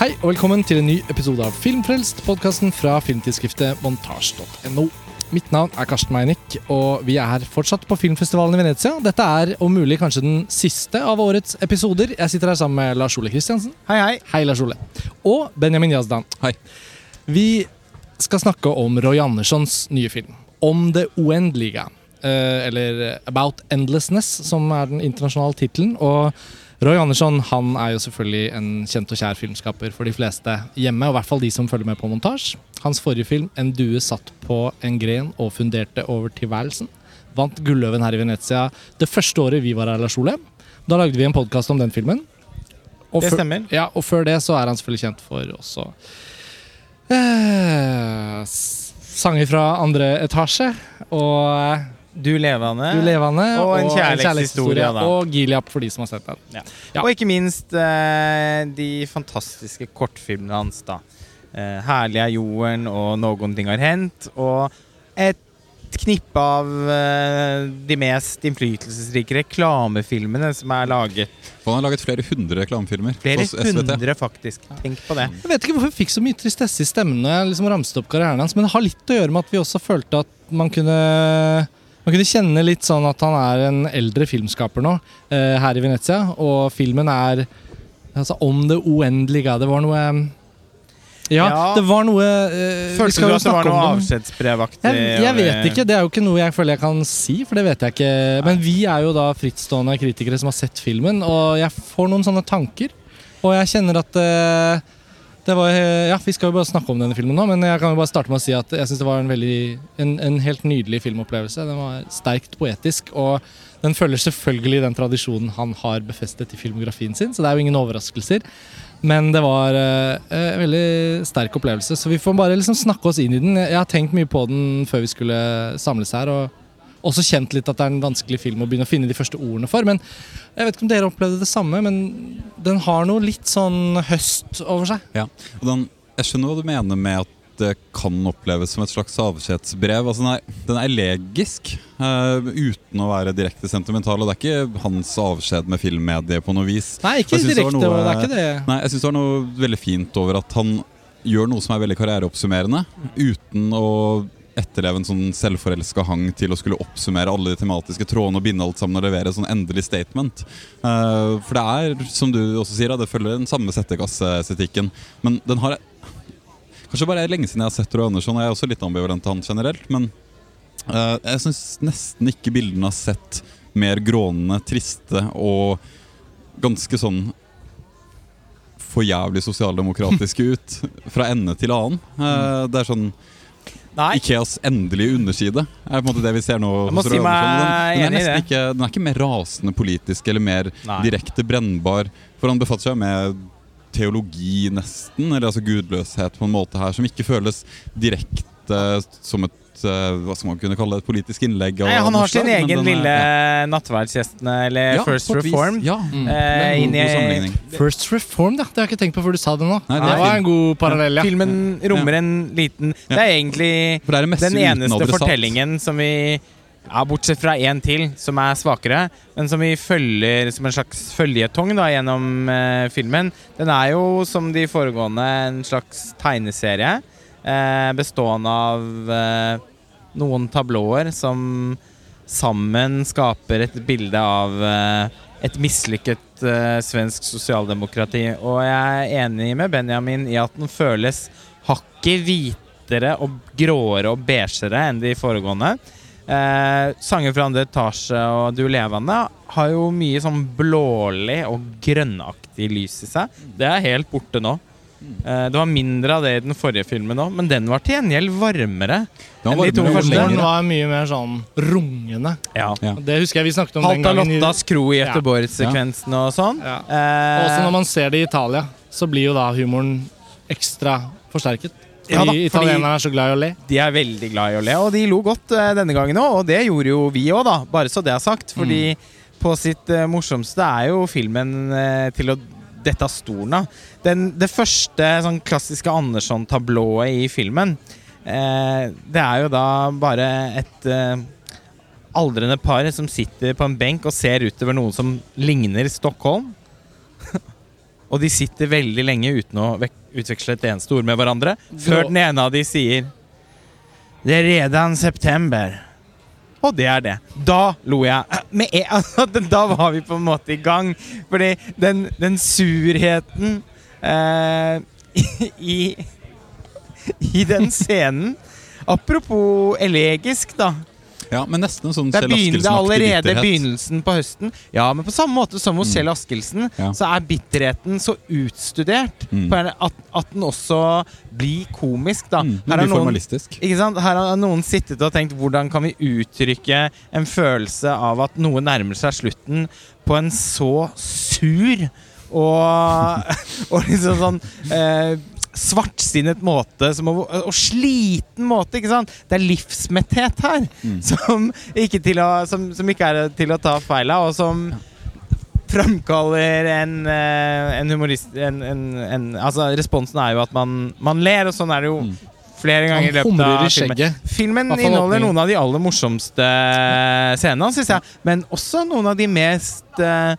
Hei og velkommen til en ny episode av Filmfrelst, podkasten fra filmtidsskriftet montasj.no. Mitt navn er Karsten Meinick, og vi er her fortsatt på filmfestivalen i Venezia. Dette er om mulig kanskje den siste av årets episoder. Jeg sitter her sammen med Lars Ole Kristiansen. Hei, hei. Hei, Lars Ole. Og Benjamin Yazdan. Hei. Vi skal snakke om Roy Anderssons nye film. Om det uendelige. Eh, eller About Endlessness, som er den internasjonale tittelen. Og Roy Andersson han er jo selvfølgelig en kjent og kjær filmskaper for de fleste hjemme. Og i hvert fall de som følger med på montasje. Hans forrige film, 'En due satt på en gren og funderte over tilværelsen', vant Gulløven her i Venezia det første året vi var her, Lars Ole. Da lagde vi en podkast om den filmen. Og Det før- stemmer. Ja, og før det så er han selvfølgelig kjent for også eh, sanger fra andre etasje. Og eh, Du levende. Du levende. og en kjærlighetshistorie. Og Giliap, for de som har sett den. Ja. Ja. Og ikke minst eh, de fantastiske kortfilmene hans. da. Eh, 'Herlig er jorden' og 'Noen ting har hendt'. Og et knippe av eh, de mest innflytelsesrike reklamefilmene som er laget. Han har laget flere hundre reklamefilmer Flere hundre, faktisk. Tenk på det. Jeg vet ikke hvorfor jeg fikk så mye tristesse i stemmen når jeg liksom ramset opp karrieren hans, men det har litt å gjøre med at vi også følte at man kunne man kunne kjenne litt sånn at han er en eldre filmskaper nå, eh, her i Venezia. Og filmen er altså, om det uendelige. Det var noe Ja, Ja. det var noe eh, Følte skal du at det var noe avskjedsbrevaktig? Jeg, jeg vet ikke, det er jo ikke noe jeg føler jeg kan si, for det vet jeg ikke. Men vi er jo da frittstående kritikere som har sett filmen, og jeg får noen sånne tanker. Og jeg kjenner at eh, var Ja, vi skal jo bare snakke om denne filmen nå, men jeg kan jo bare starte med å si at jeg syns det var en veldig en, en helt nydelig filmopplevelse. Den var sterkt poetisk, og den følger selvfølgelig den tradisjonen han har befestet i filmografien sin, så det er jo ingen overraskelser. Men det var uh, en veldig sterk opplevelse, så vi får bare liksom snakke oss inn i den. Jeg har tenkt mye på den før vi skulle samles her, og også kjent litt at det er en vanskelig film å begynne å finne de første ordene for. Men jeg vet ikke om dere opplevde det samme, men den har noe litt sånn høst over seg. Ja. Og den, jeg skjønner hva du mener med at det kan oppleves som et slags avskjedsbrev. Altså, den, er, den er elegisk uh, uten å være direkte sentimental. Og det er ikke hans avskjed med filmmediet på noe vis. Nei, ikke direkte, noe- det er ikke det. Nei, jeg syns det var noe veldig fint over at han gjør noe som er veldig karriereoppsummerende, uten å etterleve en sånn selvforelska hang til å skulle oppsummere alle de tematiske trådene og binde alt sammen og levere sånn endelig statement. Uh, for det er, som du også sier, det følger den samme settekasseestetikken. Men den har Kanskje bare lenge siden jeg har sett Roy Andersson, og jeg er også litt ambivalent til han generelt. Men uh, jeg syns nesten ikke bildene har sett mer grånende, triste og ganske sånn for jævlig sosialdemokratiske ut fra ende til annen. Uh, det er sånn Nei. Ikeas endelige underside er på en måte det vi ser nå. Jeg må si meg den, den, er ikke, den er ikke mer rasende politisk eller mer Nei. direkte brennbar. For han befatter seg med teologi, nesten, eller altså gudløshet på en måte her som ikke føles direkte som et hva skal man kunne kalle det, et politisk innlegg. Nei, han har sin slag, egen lille ja. nattverdsgjestene, eller Ja, First. Reform. Ja, Mm. Eh. First Reform, ja. Det har jeg ikke tenkt på før du sa det nå. Nei, det, det var en god parallell, ja. Filmen rommer en liten Det er egentlig For det er en den eneste fortellingen som vi ja, Bortsett fra én til, som er svakere, men som vi følger som en slags føljetong da, gjennom eh, filmen. Den er jo, som de foregående, en slags tegneserie. Eh, bestående av eh, noen tablåer som sammen skaper et bilde av eh, et mislykket eh, svensk sosialdemokrati. Og jeg er enig med Benjamin i at den føles hakket hvitere og gråere og beigere enn de foregående. Eh, sanger fra andre etasje og Du levende har jo mye sånn blålig og grønnaktig lys i seg. Det er helt borte nå. Eh, det var mindre av det i den forrige filmen òg, men den var til gjengjeld varmere. Den enn var de to varmere. Den var mye mer sånn rungende. Ja. Ja. Det husker jeg vi snakket om den gangen. Halta Lottas kro i Göteborg-sekvensen og sånn. Ja. Eh, Også når man ser det i Italia, så blir jo da humoren ekstra forsterket. Fordi Ja da, italienerne er så glad i å le. De er veldig glad i å le, og de lo godt uh, denne gangen òg. Og det gjorde jo vi òg, da. Bare så det er sagt. Fordi på sitt uh, morsomste er jo filmen uh, til å dette stolen av. Den, det første sånn klassiske Andersson-tablået i filmen, eh, det er jo da bare et eh, aldrende par som sitter på en benk og ser utover noe som ligner Stockholm. Og de sitter veldig lenge uten å vek- utveksle et eneste ord med hverandre, før den ene av de sier Det er redan september. Og det er det. Da lo jeg. En, altså, da var vi på en måte i gang. Fordi den, den surheten eh, i, i den scenen Apropos elegisk, da. Ja, men nesten sånn Det er, begyn- det er allerede begynnelsen på høsten. Ja, men på samme måte som hos Mm. Kjell Askelsen, Ja. så er bitterheten så utstudert Mm. at, at den også blir komisk, da. Mm, Her er blir noen? Her har noen sittet og tenkt hvordan kan vi uttrykke en følelse av at noe nærmer seg slutten på en så sur og, og liksom sånn eh, svartsinnet måte som, og, sliten måte. ikke sant? Det er livsmetthet her Mm. som, ikke til å, som, som ikke er til å ta feil av, og som framkaller en, eh, en humorist en, en, en, Altså, responsen er jo at man, man ler, og sånn er det jo Mm. flere ganger i løpet av filmen. Filmen inneholder noen av de aller morsomste scenene, syns jeg. Men også noen av de mest eh,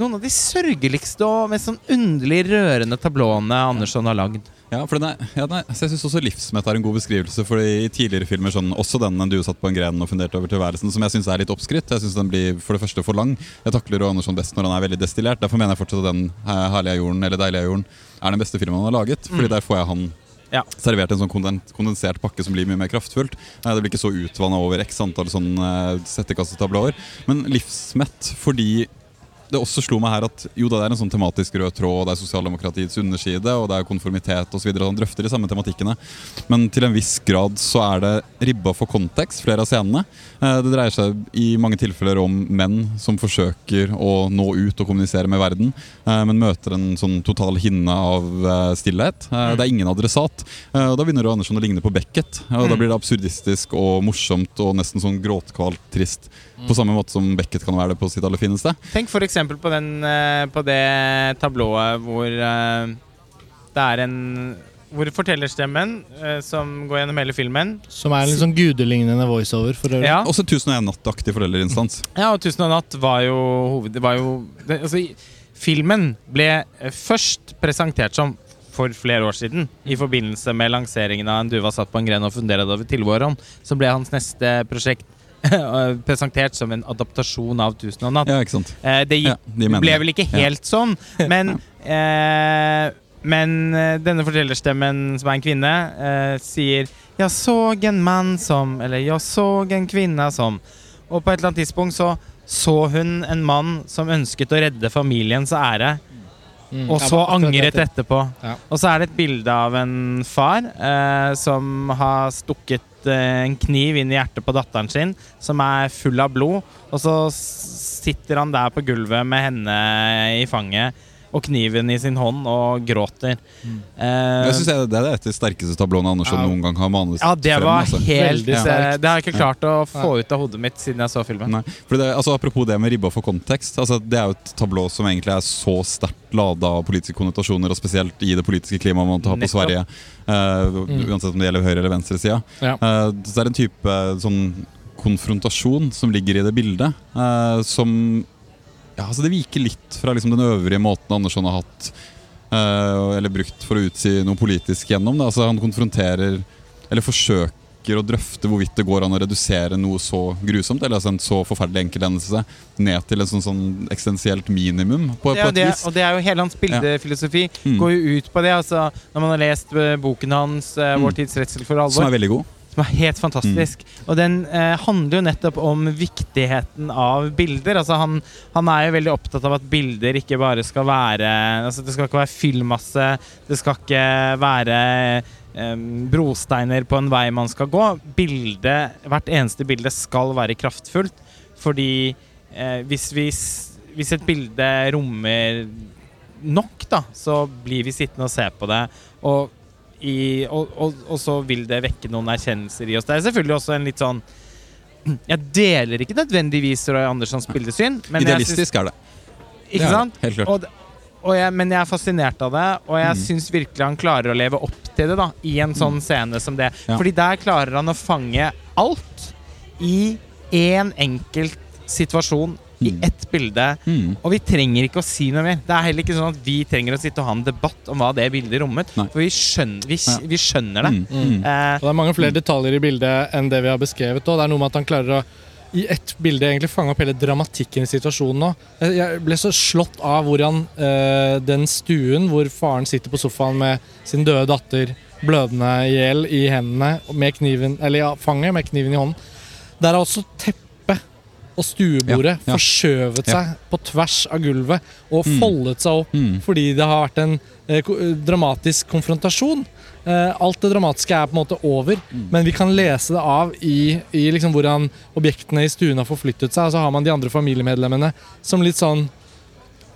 Noen av de sørgeligste og mest sånn underlig rørende tablåene Andersson har lagd. Ja, for er, ja, er, jeg syns også livsmett er en god beskrivelse. For i tidligere filmer, sånn, også den du satt på en gren og funderte over tilværelsen, som jeg syns er litt oppskrytt. Jeg synes den blir for det første for lang. Jeg takler Andersson best når han er veldig destillert. Derfor mener jeg fortsatt at den eh, herlige jorden, eller deilige jorden, er den beste filmen han har laget. Fordi Mm. der får jeg han Ja. servert en sånn kondensert pakke som blir mye mer kraftfullt. Eh, Det blir ikke så utvanna over x antall sånn settekassetablåer. settekastetablåer. Men livsmett fordi det også slo meg her at jo da det er en sånn tematisk rød tråd, og det er sosialdemokratiets underside, og det er konformitet osv. Han drøfter de samme tematikkene. Men til en viss grad så er det ribba for kontekst, flere av scenene. Eh, Det dreier seg i mange tilfeller om menn som forsøker å nå ut og kommunisere med verden, eh, men møter en sånn total hinne av eh, stillhet. Eh, Det er ingen adressat. Og da begynner Andersson å ligne på Beckett. Og da blir det absurdistisk og morsomt og nesten sånn gråtkvalt trist. På samme måte som Beckett kan være det på sitt aller fineste. Tenk f.eks. På, den, eh, på det tablået hvor eh, det er en Hvor fortellerstemmen, eh, som går gjennom hele filmen Som er en litt sånn gudelignende voiceover. For. Ja, Også 'Tusen og en natt'-aktig foreldreinstans. ja og 'Tusen og en natt' var jo hoved... Det var jo det, altså, Filmen ble eh, først presentert som for flere år siden, i forbindelse med lanseringen av 'En duva satt på en gren og funderte over tilvåren', så ble hans neste prosjekt presentert som en adaptasjon av 'Tusen og natt'. Ja, ikke sant? Eh, det gikk Ja, de ble vel ikke Ja. helt sånn, men eh, Men eh, denne fortellerstemmen, som er en kvinne, eh, sier 'Jeg så en mann som' Eller 'Jeg så en kvinne som' Og på et eller annet tidspunkt så så hun en mann som ønsket å redde familiens ære, Mm. og så angret etterpå. Ja. Og så er det et bilde av en far eh, som har stukket eh, en kniv inn i hjertet på datteren sin, som er full av blod. Og så sitter han der på gulvet med henne i fanget og kniven i sin hånd og gråter. Eh, Jeg synes jeg, Det er et av de sterkeste tablåene Andersson Ja. noen gang har manet ja, det frem. var altså. helt Veldig eh, sterkt. Det har jeg ikke klart å få ut av hodet mitt siden jeg så filmen. Nei, for det, altså Apropos det med ribba for kontekst. Altså Det er jo et tablå som egentlig er så sterkt lada av politiske konnotasjoner, og spesielt i det politiske klimaet man har på Nettopp. Sverige. eh, Uansett om det gjelder høyre- eller venstresida. Ja. Uh, så det er en type sånn konfrontasjon som ligger i det bildet, eh, som Ja, altså Det viker litt fra liksom den øvrige måten Andersson har hatt eh, Eller brukt for å utsi noe politisk gjennom. Da. Altså Han konfronterer, eller forsøker å drøfte hvorvidt det går an å redusere noe så grusomt, eller altså en så forferdelig enkelthendelse, ned til en sånn, sånn eksistensielt minimum, på, Det på et det, vis. og det er jo hele hans bildefilosofi. Mm. Går jo ut på det. altså Når man har lest eh, boken hans, eh, 'Vår Mm. tids redsel for alvor', Som er veldig god. Som er helt fantastisk. Og den eh, handler jo nettopp om viktigheten av bilder. Altså han, han er jo veldig opptatt av at bilder ikke bare skal være altså Det skal ikke være fyllmasse. Det skal ikke være eh, brosteiner på en vei man skal gå. Bildet, hvert eneste bilde skal være kraftfullt. Fordi eh, hvis, vi, hvis et bilde rommer nok, da, så blir vi sittende og se på det. Og i, og, og, og så vil det vekke noen erkjennelser i oss. Det er selvfølgelig også en litt sånn Jeg deler ikke nødvendigvis Roy Anderssons bildesyn, Idealistisk er det. ikke Det er sant? det, Helt klart. Og, og jeg, men jeg er fascinert av det, og jeg Mm. syns virkelig han klarer å leve opp til det da i en sånn scene som det. Ja. Fordi der klarer han å fange alt i én enkelt situasjon i Mm. ett bilde. Mm. Og vi trenger ikke å si noe mer. Det er heller ikke sånn at vi trenger å sitte og ha en debatt om hva det bildet rommet. Nei. For vi skjønner, vi, Ja. vi skjønner det. Mm. Mm. Eh, Og det er mange flere detaljer i bildet enn det vi har beskrevet. Og det er noe med at han klarer å i ett bilde egentlig fange opp hele dramatikken i situasjonen nå. Jeg- Jeg ble så slått av hvordan eh, den stuen hvor faren sitter på sofaen med sin døde datter blødende i hjel i hendene, med kniven, eller ja, fanget med kniven i hånden. Der er også teppet og stuebordet Ja, ja. forskjøvet Ja. seg på tvers av gulvet og Mm. foldet seg opp Mm. fordi det har vært en eh, eh, dramatisk konfrontasjon. Eh, alt det dramatiske er på en måte over, Mm. men vi kan lese det av i, i liksom hvordan objektene i stuen har forflyttet seg. Og så har man de andre familiemedlemmene som litt sånn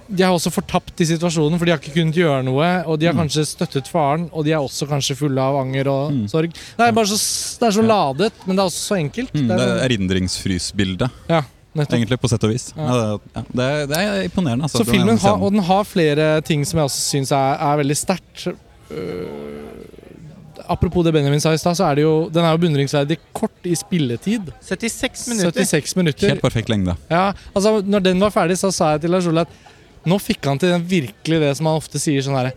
De er også fortapt i situasjonen, for de har ikke kunnet gjøre noe. Og de har Mm. kanskje støttet faren, og de er også kanskje fulle av anger og Mm. sorg. Det er bare så, det er så ladet, men det er også så enkelt. Mm. Det er, er erindringsfrysbildet, ja, nettopp. egentlig, på sett og vis. Ja. Ja. det, er, det er imponerende. Altså, Så filmen har, og den har flere ting som jeg også syns er, er veldig sterkt. Uh, apropos det Benjamin sa i stad, så er det jo den er jo beundringsverdig kort i spilletid. 76 minutter. 76 minutter. Helt perfekt lengde. Ja, altså når den var ferdig, så sa jeg til Lars Ole at nå fikk han til den virkelig det som han ofte sier sånn herre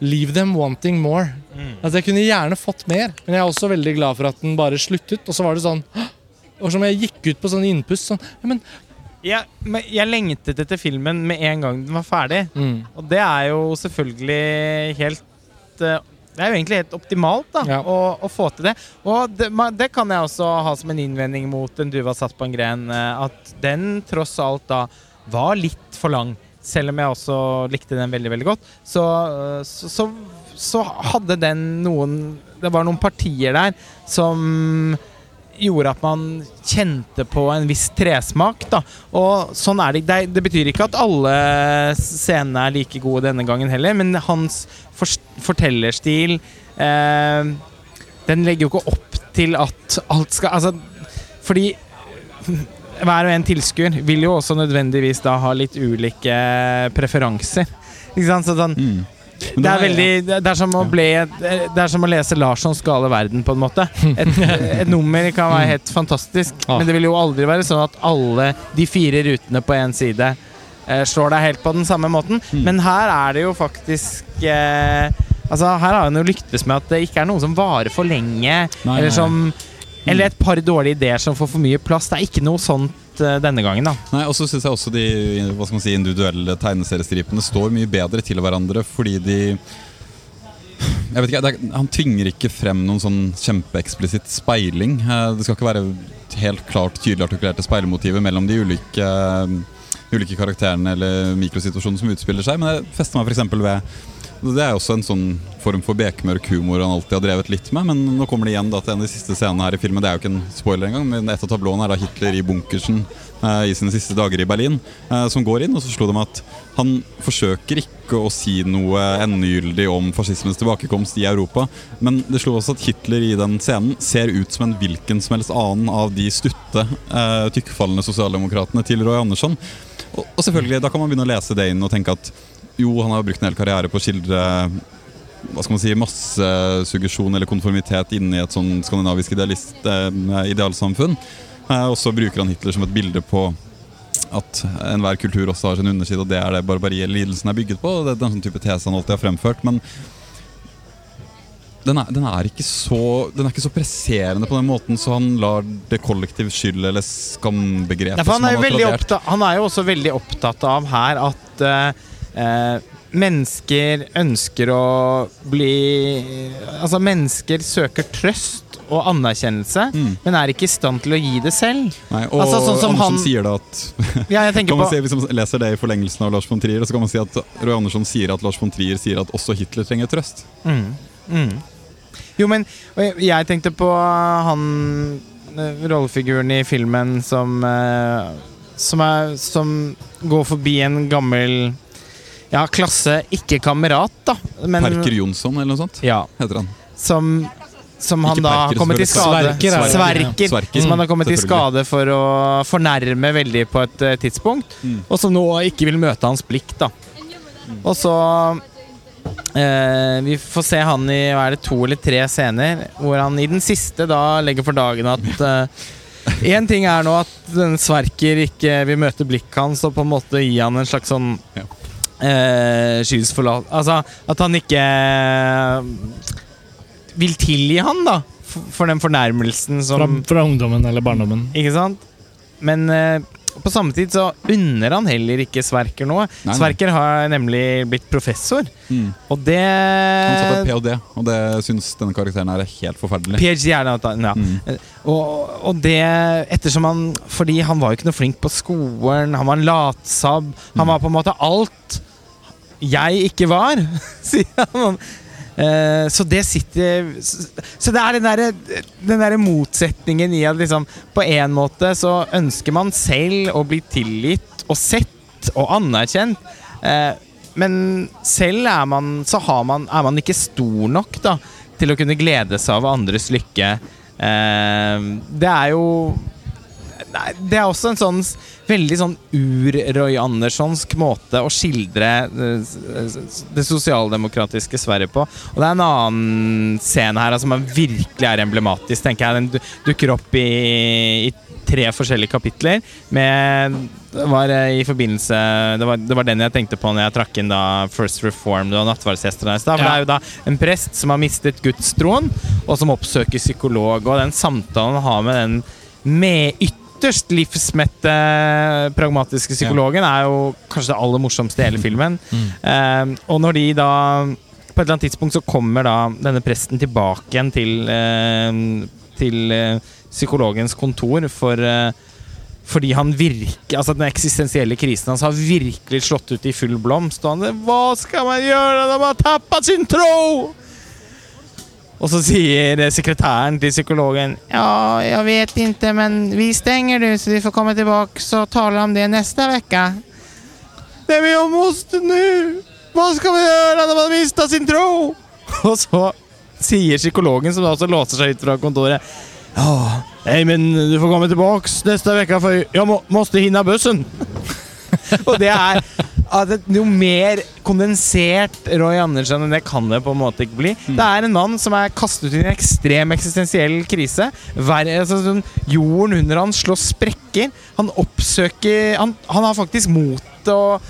Leave them wanting more. Mm. Altså Jeg kunne gjerne fått mer, men jeg er også veldig glad for at den bare sluttet. Og så var det sånn Og som jeg gikk ut på sånn innpust. Sånn, ja, men, Ja, men jeg lengtet etter filmen med en gang den var ferdig. mm, Og det er jo selvfølgelig helt eh, Det er jo egentlig helt optimalt da, Ja. å, å få til det. Og det, det kan jeg også ha som en innvending mot En duva satt på en gren. eh, At den tross alt da var litt for lang. Selv om jeg også likte den veldig veldig godt. Så, eh, så, så, så hadde den noen Det var noen partier der som gjorde at man kjente på en viss tresmak. Da. Og sånn er det. det. Det betyr ikke at alle scenene er like gode denne gangen heller, men hans for fortellerstil eh, Den legger jo ikke opp til at alt skal Altså, fordi hver og en tilskuer vil jo også nødvendigvis da ha litt ulike preferanser. Ikke sant? Så sånn, Mm. Det er veldig Det er bli, det er som å lese Larssons gale verden, på en måte. Et, et nummer kan være helt fantastisk, Ah. men det vil jo aldri være sånn at alle de fire rutene på én side eh, slår deg helt på den samme måten. Mm. Men her er det jo faktisk eh, Altså, her har hun jo lyktes med at det ikke er noe som varer for lenge, eller som Eller et par dårlige ideer som får for mye plass. Det er ikke noe sånt uh, denne gangen, da. Nei, og så syns jeg også de hva skal man si, individuelle tegneseriestripene står mye bedre til hverandre fordi de jeg vet ikke, er, Han tvinger ikke frem noen sånn kjempeeksplisitt speiling. Eh, Det skal ikke være helt klart tydelig artikulerte speilmotiver mellom de ulike, eh, ulike karakterene eller mikrosituasjonene som utspiller seg. Men jeg fester meg f.eks. ved Det er også en sånn form for bekmørk humor han alltid har drevet litt med. Men nå kommer det igjen da til en av de siste scenene her i filmen. Det er jo ikke en spoiler engang, men et av tablåene er da Hitler i bunkersen eh, i sine siste dager i Berlin, eh, som går inn. Og så slo det meg at han forsøker ikke å si noe endegyldig om fascismens tilbakekomst i Europa. Men det slo også at Hitler i den scenen ser ut som en hvilken som helst annen av de stutte, eh, tykkfallende sosialdemokratene til Roy Andersson. Og, og selvfølgelig, da kan man begynne å lese det inn og tenke at jo, han har brukt en hel karriere på å skildre hva skal man si, massesuggesjon eller konformitet inni et sånn skandinavisk idealist, eh, idealsamfunn. Eh, og så bruker han Hitler som et bilde på at enhver kultur også har sin underside, og det er det barbariet lidelsen er bygget på. Det er den sånn type tese han alltid har fremført. Men den er, den, er så, den er ikke så presserende på den måten, så han lar det kollektiv skyld eller skambegrepet han, er jo har opptatt, han er jo også veldig opptatt av her at eh, mennesker ønsker å bli Altså, mennesker søker trøst og anerkjennelse, Mm. men er ikke i stand til å gi det selv. Nei, og Altså, sånn som Andersen han- sier da at Ja, kan man på si, Hvis man leser det i forlengelsen av Lars von Trier, så kan man si at Roy Andersson sier at Lars von Trier sier at også Hitler trenger trøst. mm, mm. Jo, men og jeg, jeg tenkte på han eh, rollefiguren i filmen som eh, som, er, som går forbi en gammel ja, klasse, ikke kamerat, da. Men, Perker Jonsson eller noe sånt, Ja, heter han. som, som han da har kommet i skade Sverker. Sverker er. Sverker. Sverker, Som han har kommet i skade for å fornærme veldig på et eh, tidspunkt. Mm. Og som nå ikke vil møte hans blikk, da. Og så eh, Vi får se han i hva er det, to eller tre scener, hvor han i den siste da legger for dagen at eh, Én ting er nå at den Sverker ikke vil møte blikket hans og på en måte gi han en slags sånn Ja. eh, skyldsforlat... Altså at han ikke eh, vil tilgi han, da. For, for den fornærmelsen som Fra, fra ungdommen eller barndommen. Ikke sant? Men eh, på samme tid så unner han heller ikke Sverker noe. nei. Sverker har nemlig blitt professor, Mm. og det Han satt på ph.d., og det syns denne karakteren er helt forferdelig. PhD er det, ja. Mm. Og, og det ettersom han Fordi han var jo ikke noe flink på skolen, han var en latsabb. Han var på en måte alt jeg ikke var, sier han. Eh, så det sitter Så det er den derre der motsetningen i at liksom På en måte så ønsker man selv å bli tilgitt og sett og anerkjent. Eh, men selv er man så man, er man ikke stor nok da til å kunne glede seg over andres lykke. Eh, det er jo Nei, det er også en sånn veldig sånn ur-Roy Anderssonsk måte å skildre eh, det sosialdemokratiske Sverige på. Og det er en annen scene her altså, som altså, virkelig er emblematisk, tenker jeg. Den dukker opp i, i tre forskjellige kapitler. Med var eh, i forbindelse det var, det var den jeg tenkte på når jeg trakk inn da First Reformed og nattverdsgjestene i stad. For Ja. det er jo da en prest som har mistet gudstroen, og som oppsøker psykolog. Og den samtalen han har med den med ytterst livsmette, pragmatiske psykologen, er jo kanskje det aller morsomste i hele filmen. Eh, og når de da På et eller annet tidspunkt så kommer da denne presten tilbake igjen til, uh, til uh, psykologens kontor for uh, fordi han virker Altså den eksistensielle krisen hans har virkelig slått ut i full blomst. Og han Hva skal man gjøre man har tappa sin tro? Og så sier eh, sekretæren til psykologen Ja, jeg vet ikke, men vi stenger du, så vi får komme tilbake så tale om det neste uke. Nei, men jeg måste nu! Hva skal vi gjøre når man mister sin tro? Og så sier psykologen, som da også låser seg ut fra kontoret Ja, nei, men du får komme tilbake neste uke, for jeg må, måste hinne bussen. Og det er noe mer kondensert Roy Andersen enn det kan det på en måte ikke bli. Det er en mann som er kastet ut i en ekstrem eksistensiell krise. Hver, altså, sånn, jorden under han slår sprekker. Han oppsøker Han, han har faktisk mot og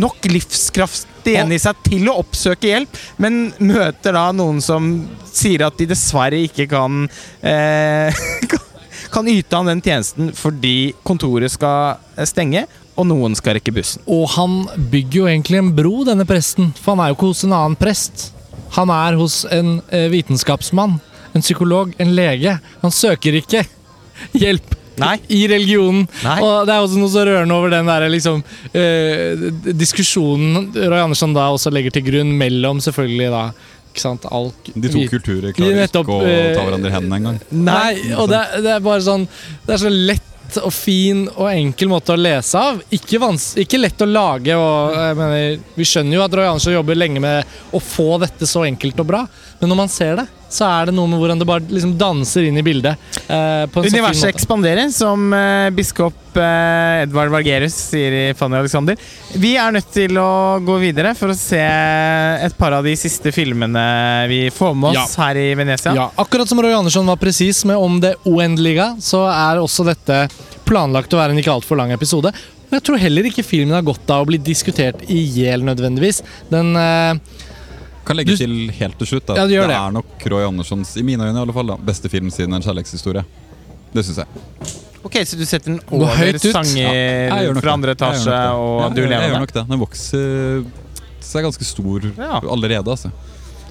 nok livskraft igjen i seg til å oppsøke hjelp, men møter da noen som sier at de dessverre ikke kan eh, kan yte han den tjenesten fordi kontoret skal stenge, og noen skal rekke bussen. Og han bygger jo egentlig en bro, denne presten. For han er jo ikke hos en annen prest. Han er hos en eh, vitenskapsmann, en psykolog, en lege. Han søker ikke hjelp Nei. i religionen. Nei. Og det er også noe så rørende over den der liksom eh, diskusjonen Roy Andersson da også legger til grunn mellom selvfølgelig da ikke sant, alt, De to kulturer klarer nettopp, ikke å eh, ta hverandre i hendene engang. Nei, og det, det er bare sånn Det er så lett og fin og enkel måte å lese av. Ikke, ikke lett å lage. og mener, Vi skjønner jo at Roy Andersson jobber lenge med å få dette så enkelt og bra, men når man ser det, så er det noe med hvordan det bare liksom danser inn i bildet. eh, Universet ekspanderer, som eh, biskop eh, Edvard Vargerus sier i Fanny Alexander. Vi er nødt til å gå videre for å se et par av de siste filmene vi får med oss her i Venezia. Ja, akkurat som Roy Andersson var presis med om det uendelige, så er også dette planlagt å være en ikke altfor lang episode. Men jeg tror heller ikke filmen har godt av å bli diskutert i hjel nødvendigvis. Den eh, Kan legge Du- til helt til slutt. Da. Ja, det, det. er nok Roy Anderssons, i mine øyne i alle fall, da, beste film siden En kjærlighetshistorie. Det syns jeg. Ok, Så du setter den over sanger fra det. andre Jeg gjør nok etasje det. og ja, Du det? jeg gjør nok det. Den vokser seg ganske stor Ja. allerede, altså.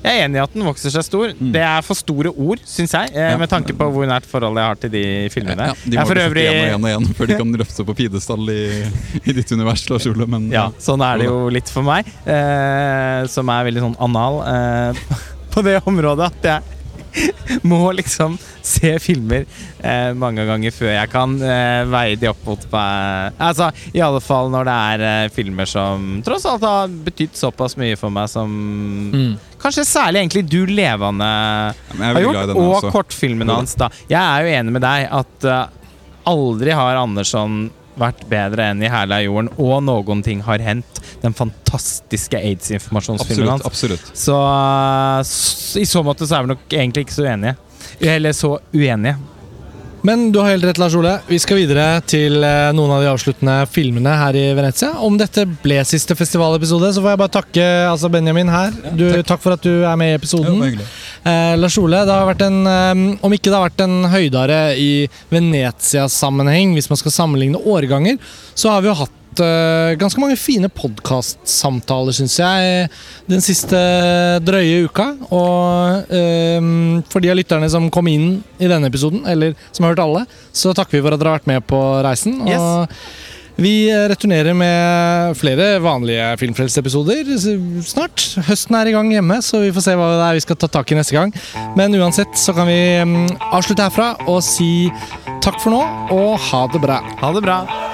Jeg er enig i at den vokser seg stor. Mm. Det er for store ord, syns jeg, eh, Ja. med tanke på hvor nært forhold jeg har til de filmene. Ja, de jeg må jo for øvrig igjen og igjen og igjen før de kan løfte på pidestall i, i ditt univers. Lars Ole, men Ja, sånn er det jo litt for meg, eh, som er veldig sånn anal eh, på det området at jeg må liksom se filmer eh, mange ganger før jeg kan eh, veie de opp mot meg. Altså, I alle fall når det er eh, filmer som tross alt har betydd såpass mye for meg som mm. Kanskje særlig egentlig Du levende har gjort, og også. kortfilmen hans. da Jeg er jo enig med deg at uh, aldri har Andersson vært bedre enn i Herlig jorden, og noen ting har hendt. Den fantastiske aids-informasjonsfilmen hans. absolutt. Så, uh, i så måte så er vi nok egentlig ikke så uenige. Eller så uenige. Men du har helt rett, Lars Ole. Vi skal videre til eh, noen av de avsluttende filmene her i Venezia. Om dette ble siste festivalepisode, så får jeg bare takke altså Benjamin her. Du, takk. for at du er med i episoden. Eh, Lars Ole, det har vært en, eh, om ikke det har vært en høydare i Venezia-sammenheng, hvis man skal sammenligne årganger, så har vi jo hatt uh, ganske mange fine podkastsamtaler, syns jeg, den siste drøye uka. Og um, for de av lytterne som kom inn i denne episoden, eller som har hørt alle, så takker vi for at dere har vært med på reisen. Yes. Og vi returnerer med flere vanlige Filmfrelseepisoder snart. Høsten er i gang hjemme, så vi får se hva det er vi skal ta tak i neste gang. Men uansett så kan vi um, avslutte herfra og si takk for nå, og ha det bra. Ha det bra.